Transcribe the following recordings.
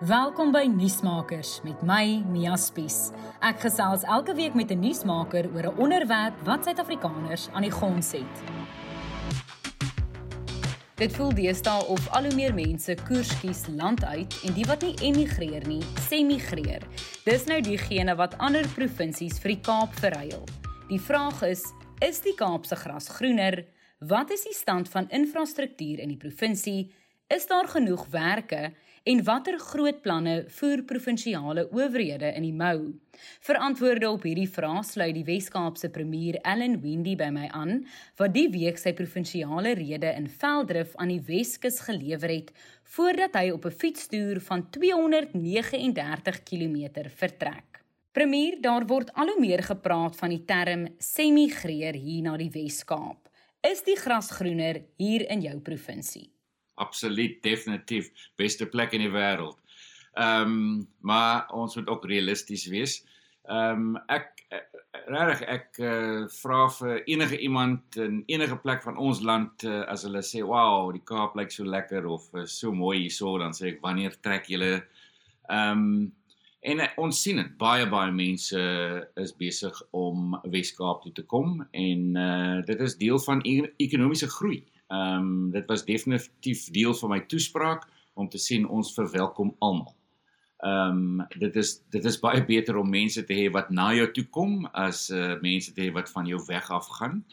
Welkom by Nuusmakers met my Mia Spies. Ek gesels elke week met 'n nuusmaker oor 'n onderwerp wat Suid-Afrikaners aan die gons het. Dit voel deesdae of al hoe meer mense koers kies land uit en die wat nie emigreer nie, semigreer. Dis nou diegene wat ander provinsies vir die Kaap verruil. Die vraag is, is die Kaapse gras groener? Wat is die stand van infrastruktuur in die provinsie? Is daar genoeg werke? En watter groot planne voer provinsiale owerhede in die mou? Vir antwoorde op hierdie vrae sluit die Wes-Kaapse premier Allan Windey by my aan, wat die week sy provinsiale rede in Veldrif aan die Weskus gelewer het voordat hy op 'n fietstoer van 239 km vertrek. Premier, daar word al hoe meer gepraat van die term semigreer hier na die Wes-Kaap. Is die gras groener hier in jou provinsie? Absoluut definitief beste plek in die wêreld. Ehm um, maar ons moet ook realisties wees. Ehm um, ek regtig ek uh, vra vir enige iemand in enige plek van ons land uh, as hulle sê wow die Kaap lyk so lekker of uh, so mooi hierso dan sê ek wanneer trek julle ehm um, en uh, ons sien dit baie baie mense is besig om Wes-Kaap toe te kom en uh, dit is deel van e ekonomiese groei. Ehm um, dit was definitief deel van my toespraak om te sien ons verwelkom almal. Ehm um, dit is dit is baie beter om mense te hê wat na jou toe kom as uh, mense te hê wat van jou weg af gaan.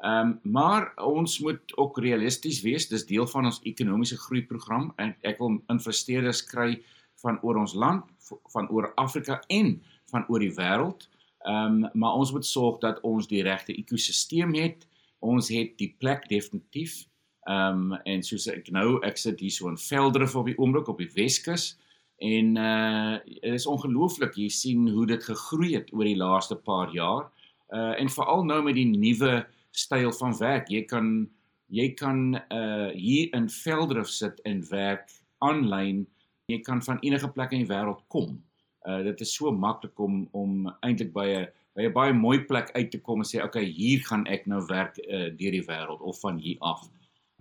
Ehm um, maar ons moet ook realisties wees. Dis deel van ons ekonomiese groeiprogram en ek wil investeerders kry van oor ons land, van oor Afrika en van oor die wêreld. Ehm um, maar ons moet sorg dat ons die regte ekosisteem het ons het die plek definitief. Ehm um, en soos ek nou ek sit hier so in Veldrif op die oomblik op die Weskus en uh dit is ongelooflik jy sien hoe dit gegroei het oor die laaste paar jaar. Uh en veral nou met die nuwe styl van werk. Jy kan jy kan uh hier in Veldrif sit en werk aanlyn. Jy kan van enige plek in die wêreld kom. Uh dit is so maklik om om eintlik by 'n by 'n baie mooi plek uit te kom en sê okay, hier gaan ek nou werk uh, deur die wêreld of van hier af.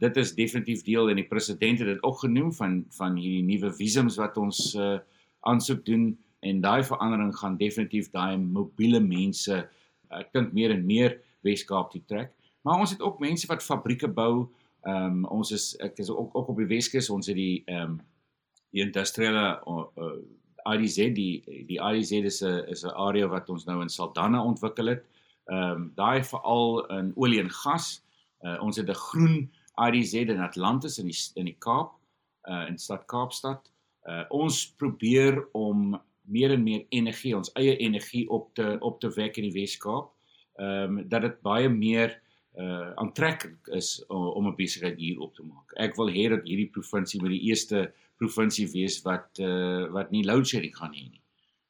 Dit is definitief deel en die president het dit ook genoem van van hierdie nuwe visums wat ons uh, aansoek doen en daai verandering gaan definitief daai mobiele mense ek dink meer en meer Weskaap toe trek. Maar ons het ook mense wat fabrieke bou. Ehm um, ons is ek is ook ook op die Weskus, ons het die ehm um, die industriële uh, IDZ die die IDZ is 'n is 'n area wat ons nou in Saldanha ontwikkel het. Ehm um, daai veral in olie en gas. Uh, ons het 'n groen IDZ in Atlantis in die in die Kaap uh in stad Kaapstad. Uh ons probeer om meer en meer energie, ons eie energie op te op te wek in die Wes-Kaap. Ehm um, dat dit baie meer uh aantreklik is uh, om 'n besigheid hier op te maak. Ek wil hê dat hierdie provinsie met die eerste provinsie wees wat uh wat nie load shedding gaan hê nie.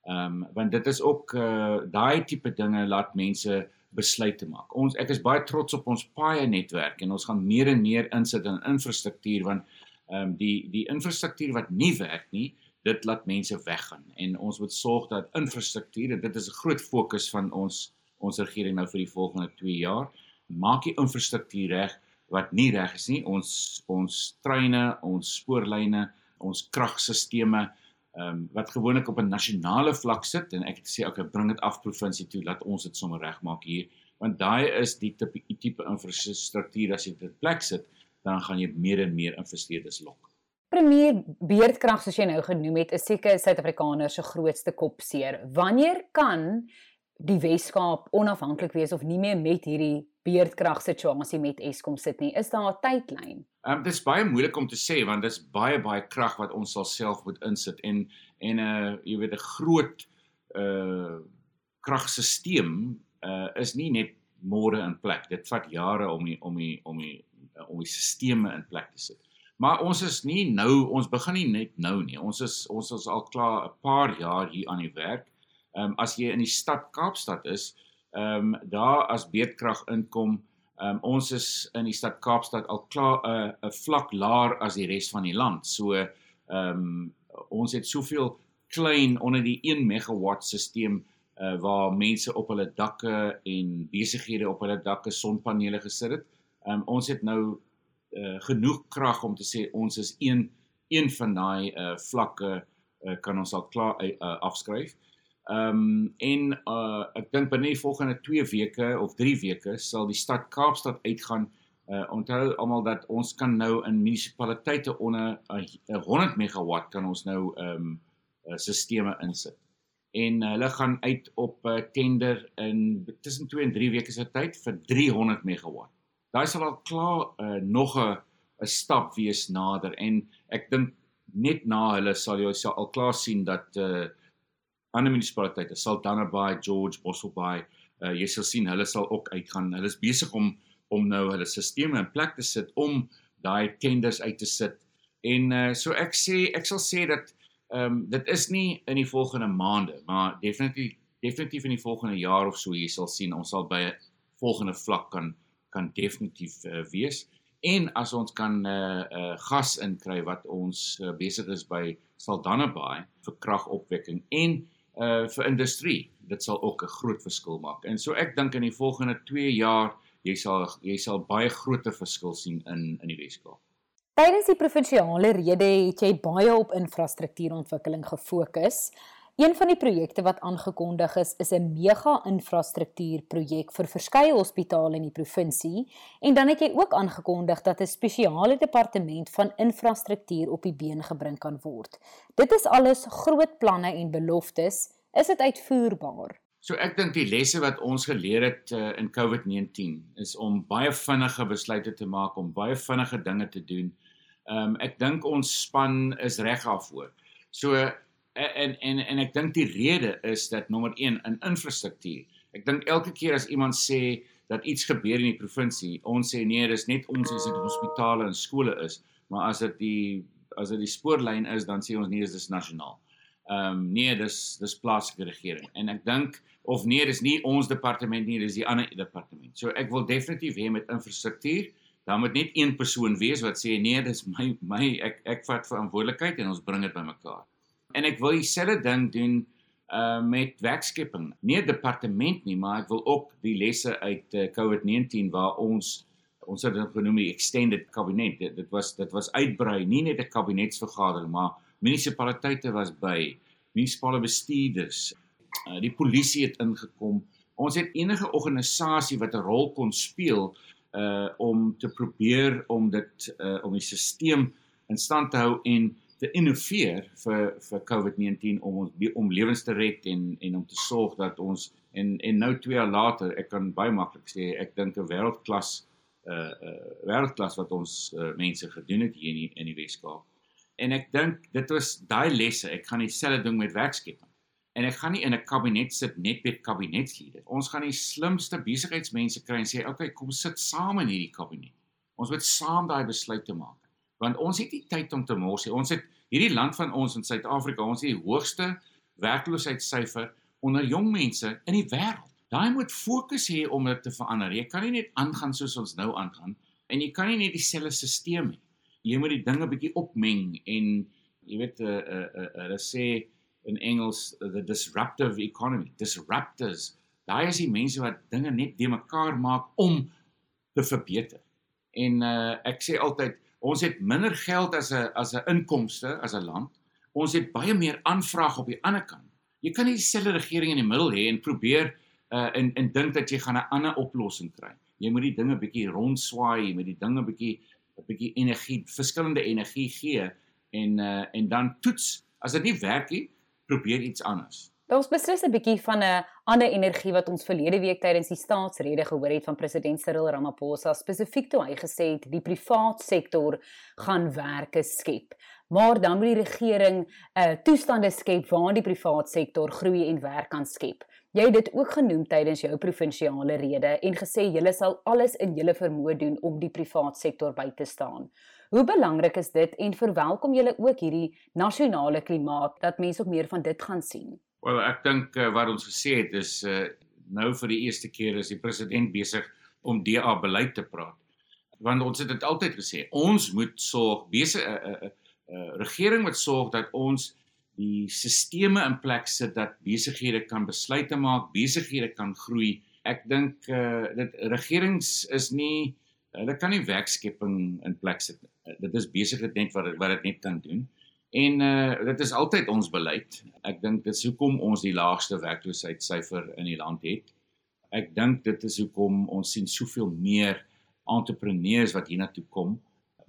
Ehm um, want dit is ook uh daai tipe dinge laat mense besluite maak. Ons ek is baie trots op ons paai netwerk en ons gaan meer en meer insit in infrastruktuur want ehm um, die die infrastruktuur wat nie werk nie, dit laat mense weggaan en ons moet sorg dat infrastruktuur dit is 'n groot fokus van ons ons regering nou vir die volgende 2 jaar maak die infrastruktuur reg wat nie reg is nie. Ons ons treine, ons spoorlyne, ons kragstelsels ehm um, wat gewoonlik op 'n nasionale vlak sit en ek het gesê okay bring dit af provinsie toe laat ons dit sommer regmaak hier want daai is die tipe tipe infrastruktuur as jy dit plek sit dan gaan jy meer en meer investeerders lok. Premier beerdkrag soos jy nou genoem het is seker Suid-Afrikaners se grootste kopseer. Wanneer kan die Weskaap onafhanklik wees of nie meer met hierdie beerdkrag situasie met Eskom sit nie. Is daar 'n tydlyn? Ehm um, dit is baie moeilik om te sê want dis baie baie krag wat ons sal self moet insit en en 'n uh, jy weet 'n groot uh kragstelsel uh is nie net môre in plek. Dit vat jare om die, om die, om die, om die stelsels in plek te sit. Maar ons is nie nou, ons begin nie net nou nie. Ons is ons is al klaar 'n paar jaar hier aan die werk. Ehm um, as jy in die stad Kaapstad is, ehm um, daar as beedkrag inkom. Ehm um, ons is in die stad Kaapstad al klaar 'n uh, 'n vlak laer as die res van die land. So ehm um, ons het soveel klein onder die 1 megawatt stelsel uh, waar mense op hulle dakke en besighede op hulle dakke sonpanele gesit het. Ehm um, ons het nou uh, genoeg krag om te sê ons is een een van daai uh, vlakke uh, kan ons al klaar uh, afskryf. Ehm um, en uh, ek dink binne die volgende 2 weke of 3 weke sal die stad Kaapstad uitgaan. Uh, onthou almal dat ons kan nou in munisipaliteite onder 'n 100 megawatt kan ons nou ehm um, uh, sisteme insit. En uh, hulle gaan uit op 'n uh, tender in tussen 2 en 3 weke se tyd vir 300 megawatt. Daai sal al klaar uh, nog 'n 'n stap wees nader en ek dink net na hulle sal jy al klaar sien dat uh, ander munisipaliteite, Saldanha George, Bosselbaai, uh, jy sal sien hulle sal ook uitgaan. Hulle is besig om om nou hulle stelsels in plek te sit om daai tenders uit te sit. En uh, so ek sê ek sal sê dat ehm um, dit is nie in die volgende maande, maar definitief definitief in die volgende jaar of so jy sal sien ons sal by 'n volgende vlak kan kan definitief uh, wees. En as ons kan uh uh gas inkry wat ons uh, besig is by Saldanha Bay vir kragopwekking en uh vir industrie. Dit sal ook 'n groot verskil maak. En so ek dink in die volgende 2 jaar jy sal jy sal baie groot verskil sien in in die Weskaap. Tydens die provinsiale rede het jy baie op infrastruktuurontwikkeling gefokus. Een van die projekte wat aangekondig is, is 'n mega-infrastruktuurprojek vir verskeie hospitale in die provinsie en dan het jy ook aangekondig dat 'n spesiale departement van infrastruktuur op die been gebring kan word. Dit is alles groot planne en beloftes. Is dit uitvoerbaar? So ek dink die lesse wat ons geleer het uh, in COVID-19 is om baie vinnige besluite te maak, om baie vinnige dinge te doen. Ehm um, ek dink ons span is reg daarvoor. So en en en ek dink die rede is dat nommer 1 in infrastruktuur. Ek dink elke keer as iemand sê dat iets gebeur in die provinsie, ons sê nee, dis net ons as dit hospitale en skole is, maar as dit die as dit die spoorlyn is, dan sê ons nee, dis nasionaal. Ehm um, nee, dis dis plaaslike regering. En ek dink of nee, dis nie ons departement nie, dis die ander departement. So ek wil definitief hê met infrastruktuur Dan moet net een persoon wees wat sê nee, dis my my ek ek vat verantwoordelikheid en ons bring dit bymekaar. En ek wil dieselfde ding doen uh met werkskepping. Nie 'n departement nie, maar ek wil ook die lesse uit uh, COVID-19 waar ons ons het dit genoem die extended kabinet. Dit, dit was dit was uitbrei, nie net 'n kabinetsvergadering, maar munisipaliteite was by, munisipale bestuurders, uh, die polisie het ingekom. Ons het enige organisasie wat 'n rol kon speel uh om te probeer om dit uh om die stelsel in stand te hou en te innoveer vir vir COVID-19 om ons om lewens te red en en om te sorg dat ons en en nou 2 jaar later ek kan baie maklik sê ek dink 'n wêreldklas uh uh wêreldklas wat ons uh, mense gedoen het hier in die, in die Weskaap. En ek dink dit was daai lesse. Ek gaan dieselfde ding met werkskepping. En ek gaan nie in 'n kabinet sit net met kabinetslede. Ons gaan die slimste besigheidsmense kry en sê, "Oké, okay, kom sit saam in hierdie kabinet. Ons moet saam daai besluite maak." Want ons het nie tyd om te mors nie. Ons het hierdie land van ons in Suid-Afrika, ons het die hoogste werkloosheidssyfer onder jong mense in die wêreld. Daai moet fokus hê om dit te verander. Jy kan nie net aangaan soos ons nou aangaan en jy kan nie net dieselfde stelsel hê. Jy moet die dinge bietjie opmeng en jy weet eh uh, eh uh, hulle uh, uh, sê in Engels uh, the disruptive economy. Disruptors. Daai is die mense wat dinge net de mekaar maak om te verbeter. En uh, ek sê altyd Ons het minder geld as 'n as 'n inkomste as 'n land. Ons het baie meer aanvraag op die ander kant. Jy kan nie dieselfde regering in die middel hê en probeer uh en en dink dat jy gaan 'n ander oplossing kry. Jy moet die dinge bietjie rondswaai, jy moet die dinge bietjie 'n bietjie energie, verskillende energie gee en uh en dan toets. As dit nie werk nie, probeer iets anders. Ons beslis 'n bietjie van 'n ander energie wat ons verlede week tydens die staatsrede gehoor het van president Cyril Ramaphosa spesifiek toe hy gesê het die privaat sektor gaan werke skep. Maar dan moet die regering 'n uh, eh, toestande skep waar die privaat sektor groei en werk kan skep. Jy het dit ook genoem tydens jou provinsiale rede en gesê julle sal alles in julle vermoë doen om die privaat sektor by te staan. Hoe belangrik is dit en verwelkom julle ook hierdie nasionale klimaat dat mense ook meer van dit gaan sien? Wel ek dink uh, wat ons gesê het is uh, nou vir die eerste keer is die president besig om DA beleid te praat. Want ons het dit altyd gesê, ons moet sorg besig 'n uh, 'n uh, uh, regering moet sorg dat ons die sisteme in plek sit dat besighede kan besluite maak, besighede kan groei. Ek dink uh, dit regerings is nie hulle kan nie werkskepping in plek sit. Dit is besigheid net wat wat dit net kan doen. En uh dit is altyd ons beleid. Ek dink dit is hoekom ons die laagste werkloosheidssyfer in die land het. Ek dink dit is hoekom ons sien soveel meer entrepreneurs wat hiernatoe kom.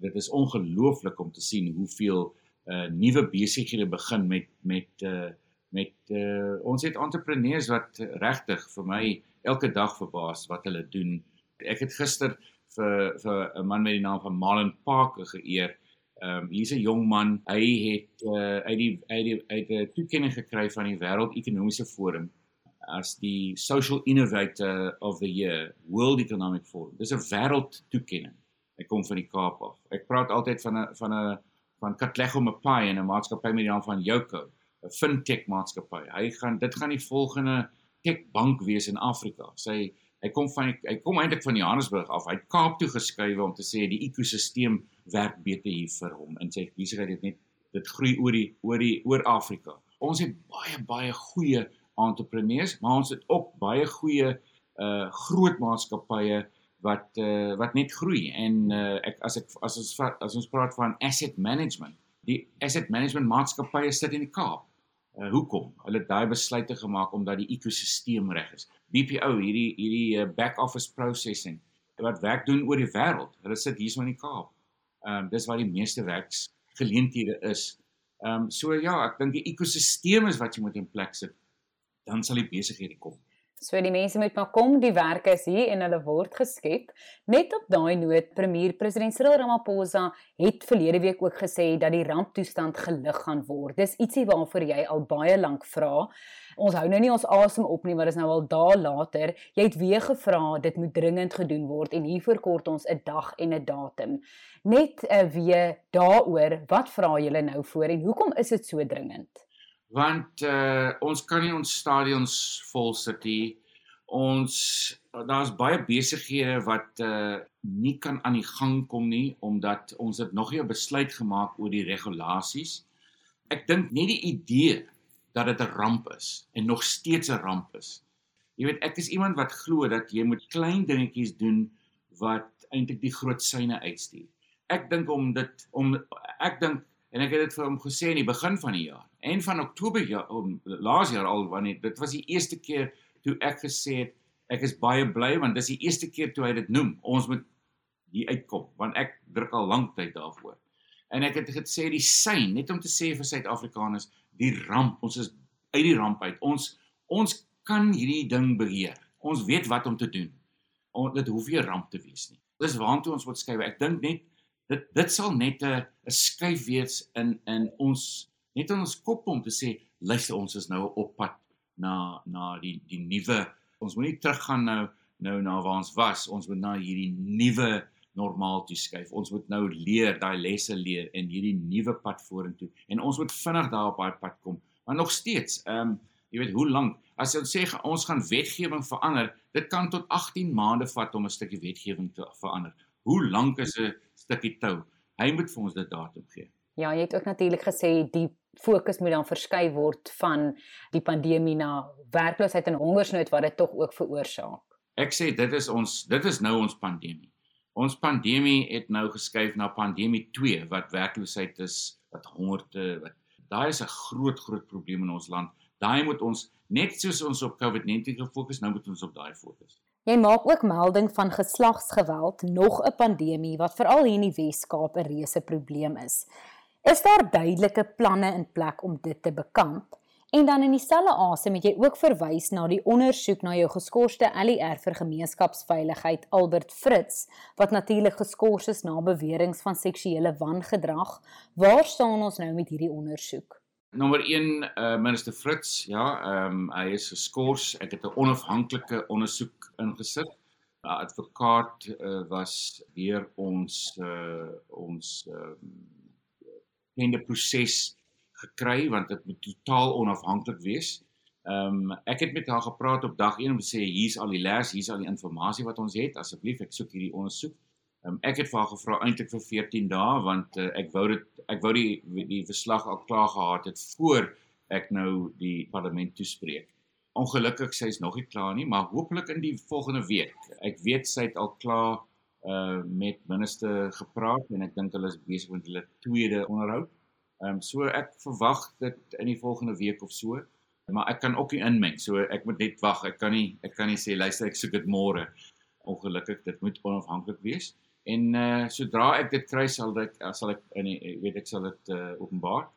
Dit is ongelooflik om te sien hoeveel uh nuwe besighede begin met met uh met uh ons het entrepreneurs wat regtig vir my elke dag verbaas wat hulle doen. Ek het gister vir vir 'n man met die naam van Malen Parker geëer Ehm um, hier's 'n jong man. Hy het uh uit die uit die uit 'n toekenning gekry van die Wêreld Ekonomiese Forum as die Social Innovator of the Year, World Economic Forum. Dis 'n wêreld toekenning. Hy kom van die Kaap af. Ek praat altyd van 'n van 'n van Katlego Mapai en 'n maatskappy met die naam van Yoko, 'n fintech maatskappy. Hy gaan dit gaan die volgende tech bank wees in Afrika. Sy hy kom van hy kom eintlik van Johannesburg af. Hy het Kaap toe geskuif om te sê die ekosisteem werk beter hier vir hom in sy besigheid het net dit groei oor die oor die oor Afrika. Ons het baie baie goeie entrepreneurs, maar ons het ook baie goeie uh groot maatskappye wat uh wat net groei en uh ek as ek as ons as ons praat van asset management, die asset management maatskappye sit in die Kaap. Uh hoekom? Hulle het daai besluite gemaak omdat die ekosisteem reg is. BPO hierdie hierdie uh, back office processing wat werk doen oor die wêreld. Hulle sit hierso in die Kaap. Ehm um, dis waar die meeste werksgeleenthede is. Ehm um, so ja, ek dink die ekosisteem is wat jy moet in plek sit. Dan sal die besighede kom. So die mense moet maar kom, die werk is hier en hulle word geskep. Net op daai noot, premier president Cyril Ramaphosa het verlede week ook gesê dat die ramptoestand gelig gaan word. Dis ietsie waarvoor jy al baie lank vra. Ons hou nou nie ons asem op nie, maar dis nou al dae later. Jy het weer gevra dit moet dringend gedoen word en hiervoor kort ons 'n dag en 'n datum. Net uh, weer daaroor, wat vra julle nou voor en hoekom is dit so dringend? Want uh, ons kan nie ons stadions vol sit nie. Ons daar's baie besighede wat uh, nie kan aan die gang kom nie omdat ons het nog nie 'n besluit gemaak oor die regulasies. Ek dink nie die idee dat dit 'n ramp is en nog steeds 'n ramp is. Jy weet, ek is iemand wat glo dat jy moet klein dingetjies doen wat eintlik die groot syne uitstuur. Ek dink om dit om ek dink en ek het dit vir hom gesê in die begin van die jaar. En van Oktober ja om laas jaar al wanneer dit was die eerste keer toe ek gesê het ek is baie bly want dis die eerste keer toe hy dit noem. Ons moet hier uitkom want ek druk al lank tyd daarvoor. En ek het gesê die sein net om te sê vir Suid-Afrikaners die ramp ons is uit die ramp uit. Ons ons kan hierdie ding beheer. Ons weet wat om te doen. On, dit hoef nie 'n ramp te wees nie. Dis waartoe ons moet skuif. Ek dink net dit dit sal net 'n 'n skuif wees in in ons net in ons kop om te sê luister ons is nou op pad na na die die nuwe ons moet nie teruggaan nou nou na waar ons was ons moet na hierdie nuwe normaal toe skuif. Ons moet nou leer daai lesse leer en hierdie nuwe pad vorentoe en ons moet vinnig daar op daai pad kom. Maar nog steeds ehm um, jy weet hoe lank? As jy sê ons gaan wetgewing verander dit kan tot 18 maande vat om 'n stukkie wetgewing te verander. Hoe lank is 'n stukkie tou hy moet vir ons dit datum gee ja jy het ook natuurlik gesê die fokus moet dan verskuif word van die pandemie na werkloosheid en hongersnood wat dit tog ook veroorsaak. Ek sê dit is ons dit is nou ons pandemie. Ons pandemie het nou geskuif na pandemie 2 wat werkloosheid is, wat hongerte, wat daai is 'n groot groot probleem in ons land. Daai moet ons net soos ons op COVID-19 gefokus, nou moet ons op daai fokus. Jy maak ook melding van geslagsgeweld, nog 'n pandemie wat veral hier in die Wes-Kaap 'n reuse probleem is. Is daar duidelike planne in plek om dit te bekamp? En dan in dieselfde asem het jy ook verwys na die ondersoek na jou geskorste LER vir gemeenskapsveiligheid Albert Fritz wat natuurlik geskort is na beweringe van seksuele wangedrag. Waar staan ons nou met hierdie ondersoek? Nommer 1 uh, eh, minister Fritz, ja, ehm um, hy is geskort. Ek het 'n onafhanklike ondersoek ingesit. 'n Advokaat uh, was weer ons uh, ons uh, bekende proses gekry want dit moet totaal onafhanklik wees. Ehm um, ek het met haar gepraat op dag 1 om te sê hier's al die les, hier's al die inligting wat ons het. Asseblief, ek soek hierdie ondersoek. Um, ek het vir haar gevra eintlik vir 14 dae want uh, ek wou dit ek wou die die verslag al klaar gehad het voor ek nou die parlement toespreek. Ongelukkig sy is nog nie klaar nie, maar hopelik in die volgende week. Ek weet sy het al klaar uh met minister gepraat en ek dink hulle is besig met hulle tweede onderhoud. Ehm um, so ek verwag dit in die volgende week of so. Maar ek kan ook nie inmeng. So ek moet net wag. Ek kan nie ek kan nie sê luister ek soek dit môre. Ongelukkig dit moet onafhanklik wees. En uh sodra ek dit kry sal dit sal ek in weet ek sal dit uh openbaar.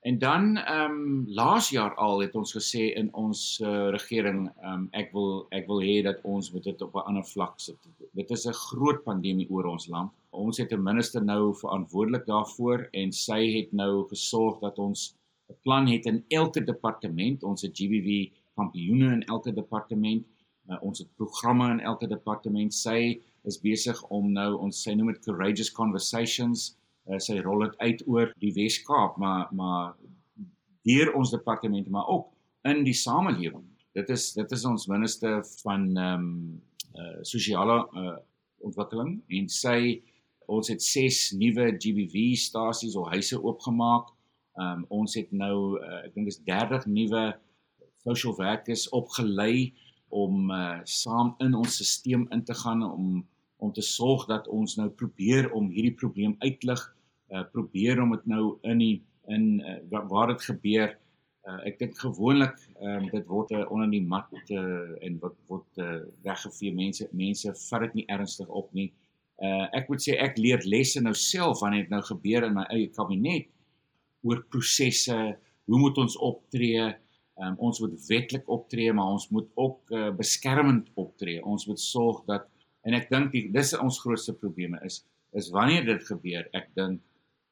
En dan ehm um, laas jaar al het ons gesê in ons uh, regering ehm um, ek wil ek wil hê dat ons moet dit op 'n ander vlak sit. Dit is 'n groot pandemie oor ons land. Ons het 'n minister nou verantwoordelik daarvoor en sy het nou gesorg dat ons 'n plan het in elke departement. Ons het GBV kampioene in elke departement. Uh, ons het programme in elke departement. Sy is besig om nou ons sy noem dit courageous conversations uh, sy rol het uit oor die Wes-Kaap maar maar deur ons departemente maar ook in die samelewing. Dit is dit is ons minister van ehm um, uh, sosiale uh, ontwikkeling en sy ons het 6 nuwe GBV stasies of huise oopgemaak. Ehm um, ons het nou uh, ek dink dis 30 nuwe social workers opgelei om uh, saam in ons stelsel in te gaan om om te sorg dat ons nou probeer om hierdie probleem uitlig uh, probeer om dit nou in die in uh, waar dit gebeur. Uh, ek dink gewoonlik um, dit word uh, onder die mat uh, en wat word uh, weggevee. Mense mense vat dit nie ernstig op nie. Uh, ek moet sê ek leer lesse nou self wanneer dit nou gebeur in my eie kabinet oor prosesse hoe moet ons optree Um, ons moet wetlik optree maar ons moet ook uh, beskermend optree. Ons moet sorg dat en ek dink dis ons grootste probleme is is wanneer dit gebeur, ek dink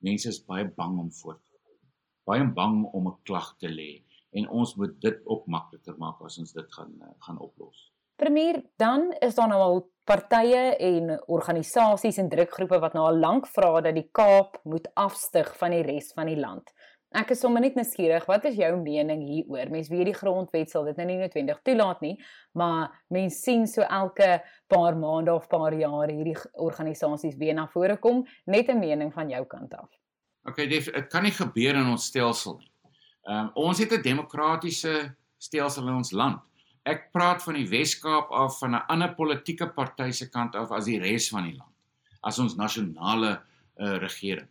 mense is baie bang om voort te gaan. Baie bang om 'n klag te lê en ons moet dit ook makliker maak as ons dit gaan eh, gaan oplos. Premier, dan is daar nou al partye en organisasies en drukgroepe wat nou al lank vra dat die Kaap moet afstyg van die res van die land. Ek is sommer net nuuskierig, wat is jou mening hieroor? Mense weet die grondwet sal dit nou nie noodwendig toelaat nie, maar mense sien so elke paar maande of paar jaar hierdie organisasies weer na vore kom, net 'n mening van jou kant af. Okay, dit kan nie gebeur in ons stelsel nie. Ehm um, ons het 'n demokratiese stelsel in ons land. Ek praat van die Wes-Kaap af van 'n ander politieke party se kant af as die res van die land. As ons nasionale uh, regering.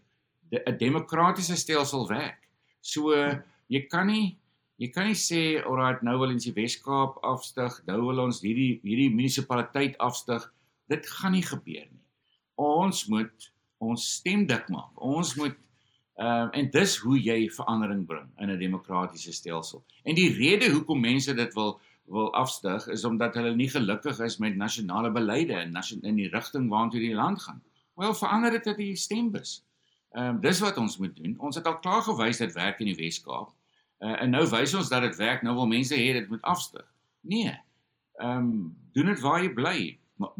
'n de, Demokratiese stelsel werk. So jy kan nie jy kan nie sê alraai nou wil ons die Wes-Kaap afstyg, nou wil ons hierdie hierdie munisipaliteit afstyg. Dit gaan nie gebeur nie. Ons moet ons stem dik maak. Ons moet ehm uh, en dis hoe jy verandering bring in 'n demokratiese stelsel. En die rede hoekom mense dit wil wil afstyg is omdat hulle nie gelukkig is met nasionale beleide en in die rigting waartoe die land gaan. Wel verander dit dat die stembus. Ehm um, dis wat ons moet doen. Ons het al klaar gewys dit werk in die Wes-Kaap. Uh, en nou wys ons dat dit werk. Nou wil mense hê dit moet afstyg. Nee. Ehm um, doen dit waar jy bly.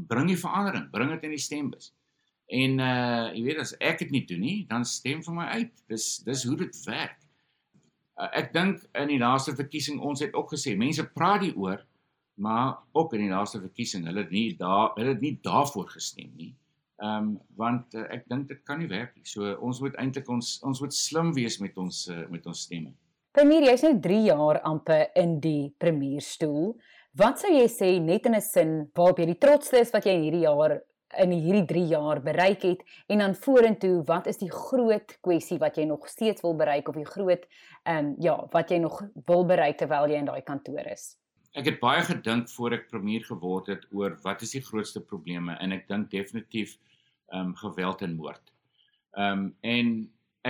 Bring die verandering, bring dit in die stembus. En uh jy weet as ek dit nie doen nie, dan stem vir my uit. Dis dis hoe dit werk. Uh, ek dink in die laaste verkiesing ons het ook gesê mense praat hieroor, maar ook in die laaste verkiesing, hulle het nie daar hulle het nie daarvoor gestem nie. Ehm um, want uh, ek dink dit kan nie werk nie. So ons moet eintlik ons ons moet slim wees met ons uh, met ons stemme. Premier, jy's nou 3 jaar amper in die premierstoel. Wat sou jy sê net in 'n sin waarop jy die trotsste is wat jy hierdie jaar in hierdie 3 jaar bereik het en dan vorentoe, wat is die groot kwessie wat jy nog steeds wil bereik of die groot ehm um, ja, wat jy nog wil bereik terwyl jy in daai kantoor is? Ek het baie gedink voor ek premier geword het oor wat is die grootste probleme en ek dink definitief ehm um, geweld en moord. Ehm um, en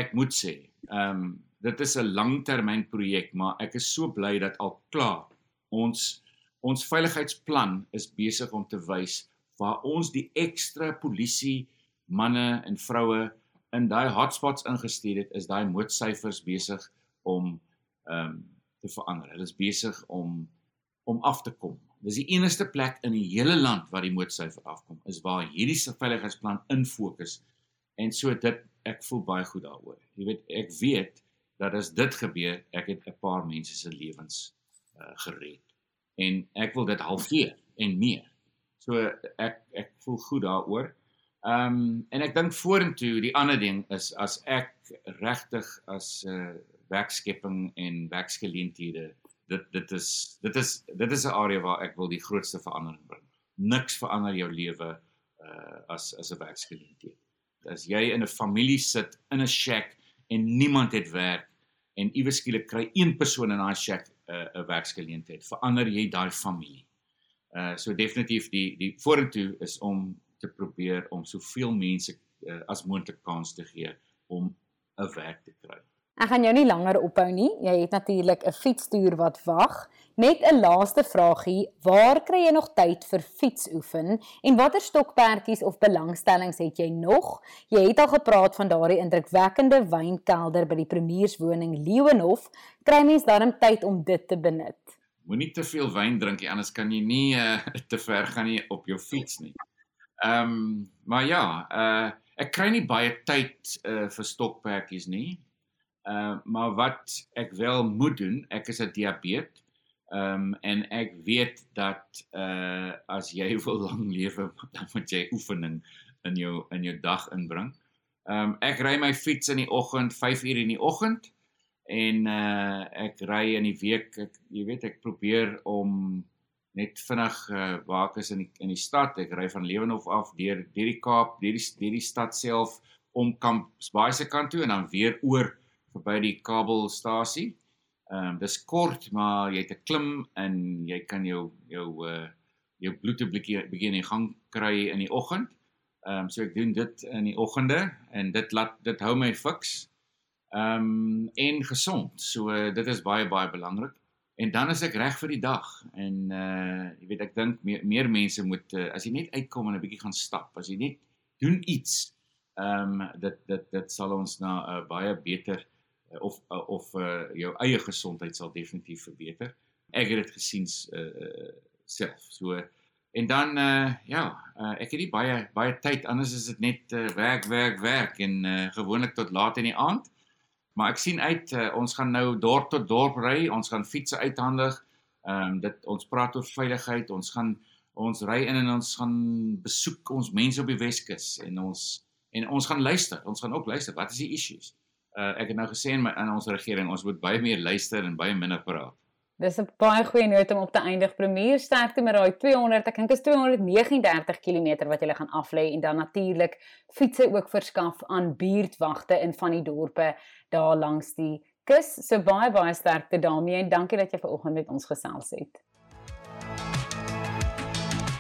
ek moet sê, ehm um, dit is 'n langtermynprojek, maar ek is so bly dat al klaar ons ons veiligheidsplan is besig om te wys waar ons die ekstra polisie manne en vroue in daai hotspots ingestuur het, is daai moordsyfers besig om ehm um, te verander. Hulle is besig om om af te kom. Dis die enigste plek in die hele land waar die moordsyfer afkom is waar hierdie veiligheidsplan in fokus. En so dit ek voel baie goed daaroor. Jy weet ek weet dat as dit gebeur, ek het 'n paar mense se lewens uh, gered. En ek wil dit halveer en meer. So ek ek voel goed daaroor. Ehm um, en ek dink vorentoe die ander ding is as ek regtig as 'n uh, werkskepping en werksgeleenthede dit dit is dit is dit is 'n area waar ek wil die grootste verandering bring. Niks verander jou lewe uh as as 'n werksgeleentheid. As jy in 'n familie sit in 'n shack en niemand het werk en iewes skielik kry een persoon in daai shack 'n uh, 'n werksgeleentheid, verander jy daai familie. Uh so definitief die die vorentoe is om te probeer om soveel mense uh, as moontlik kans te gee om 'n werk te kry. Ek gaan jou nie langer ophou nie. Jy het natuurlik 'n fietstoer wat wag. Net 'n laaste vragie, waar kry jy nog tyd vir fietsoefen en watter stokperdjies of belangstellings het jy nog? Jy het al gepraat van daardie indrukwekkende wynkelder by die premierswoning Leeuwenhof. Kry mens darm tyd om dit te benut? Moenie te veel wyn drink nie, anders kan jy nie uh, te ver gaan nie op jou fiets nie. Ehm, um, maar ja, uh ek kry nie baie tyd uh vir stokperdjies nie. Uh maar wat ek wel moet doen, ek is 'n diabetes. Ehm um, en ek weet dat uh as jy wil lang lewe, dan moet jy oefening in jou in jou dag inbring. Ehm um, ek ry my fiets in die oggend 5 uur in die oggend en uh ek ry in die week ek jy weet ek probeer om net vinnig uh, waar ek is in die in die stad ek ry van Lewenhof af deur deur die Kaap deur die deur die stad self om Kamp Baai se kant toe en dan weer oor verby die kabelstasie. Ehm um, dis kort, maar jy het 'n klim en jy kan jou jou uh jou bloed 'n bietjie begin in gang kry in die oggend. Ehm um, so ek doen dit in die oggende en dit laat dit hou my fiks. Ehm um, en gesond. So uh, dit is baie baie belangrik. En dan is ek reg vir die dag en uh jy weet ek dink meer, meer mense moet uh, as jy net uitkom en 'n bietjie gaan stap, as jy net doen iets, ehm um, dit dit dit sal ons na 'n uh, baie beter of of uh, jou eie gesondheid sal definitief verbeter. Ek het dit gesien uh, self. So en dan uh, ja, uh, ek het nie baie baie tyd anders is dit net uh, werk werk werk en uh, gewoonlik tot laat in die aand. Maar ek sien uit uh, ons gaan nou dorp tot dorp ry, ons gaan fietses uithandig. Ehm um, dit ons praat oor veiligheid, ons gaan ons ry in en ons gaan besoek ons mense op die Weskus en ons en ons gaan luister. Ons gaan ook luister. Wat is die issues? Uh, ek het nou gesê in my in ons regering ons moet baie meer luister en baie minder praat. Dis 'n baie goeie noot om op te eindig. Premier sterkte met daai 200, ek dink is 239 km wat jy gaan aflê en dan natuurlik fietsse ook verskaf aan buurtwagte in van die dorpe daar langs die kus. So baie baie sterkte daarmee en dankie dat jy vanoggend met ons gesels het.